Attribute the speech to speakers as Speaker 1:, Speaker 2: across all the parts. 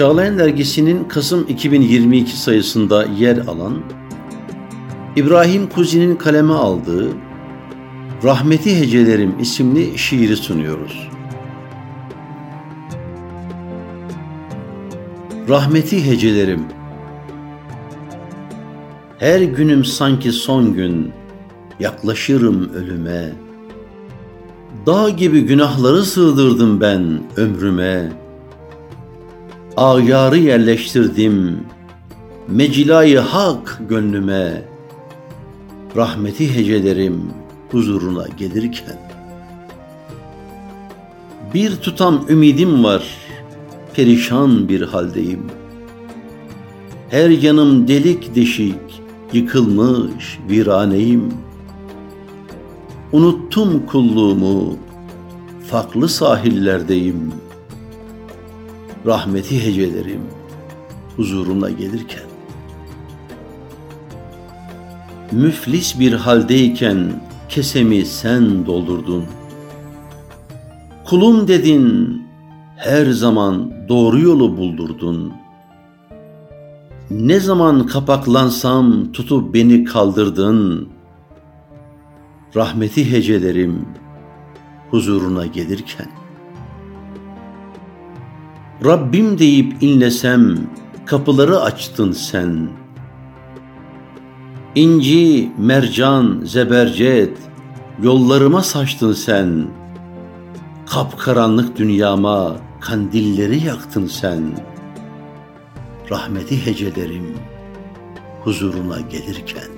Speaker 1: Çağlayan Dergisi'nin Kasım 2022 sayısında yer alan, İbrahim Kuzi'nin kaleme aldığı Rahmeti Hecelerim isimli şiiri sunuyoruz. Rahmeti Hecelerim Her günüm sanki son gün, yaklaşırım ölüme. Dağ gibi günahları sığdırdım ben ömrüme. Ağyarı yerleştirdim, mecilayı hak gönlüme. Rahmeti hecelerim huzuruna gelirken. Bir tutam ümidim var, perişan bir haldeyim. Her yanım delik deşik, yıkılmış viraneyim. Unuttum kulluğumu, farklı sahillerdeyim. Rahmeti hecelerim huzuruna gelirken. Müflis bir haldeyken kesemi sen doldurdun. Kulum dedin, her zaman doğru yolu buldurdun. Ne zaman kapaklansam tutup beni kaldırdın. Rahmeti hecelerim huzuruna gelirken. Rabbim deyip inlesem kapıları açtın sen. İnci, mercan, zebercet yollarıma saçtın sen. Kapkaranlık dünyama kandilleri yaktın sen. Rahmeti hecelerim huzuruna gelirken.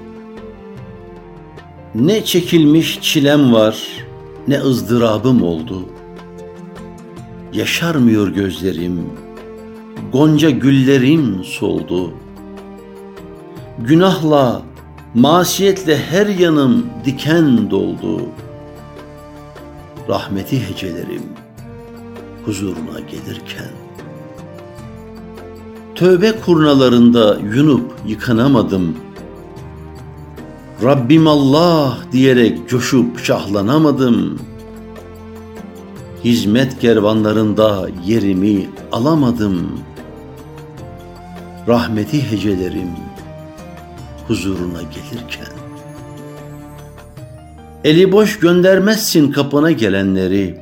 Speaker 1: Ne çekilmiş çilem var, ne ızdırabım oldu. Yaşarmıyor gözlerim, gonca güllerim soldu. Günahla, masiyetle her yanım diken doldu. Rahmeti hecelerim huzuruna gelirken. Tövbe kurnalarında yunup yıkanamadım. Rabbim Allah diyerek coşup şahlanamadım. Hizmet kervanlarında yerimi alamadım. Rahmeti hecelerim huzuruna gelirken. Eli boş göndermezsin kapına gelenleri.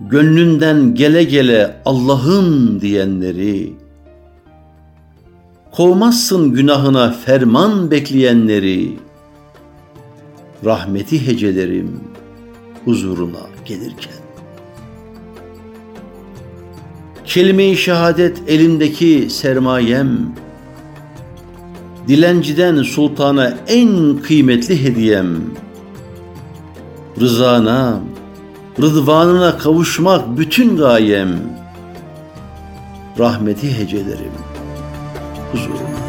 Speaker 1: Gönlünden gele gele Allah'ım diyenleri. Kovmazsın günahına ferman bekleyenleri. Rahmeti hecelerim huzuruna gelirken. Kelime-i şehadet elimdeki sermayem, Dilenciden sultana en kıymetli hediyem. Rızana, rıdvanına kavuşmak bütün gayem. Rahmeti hecelerim huzuruna.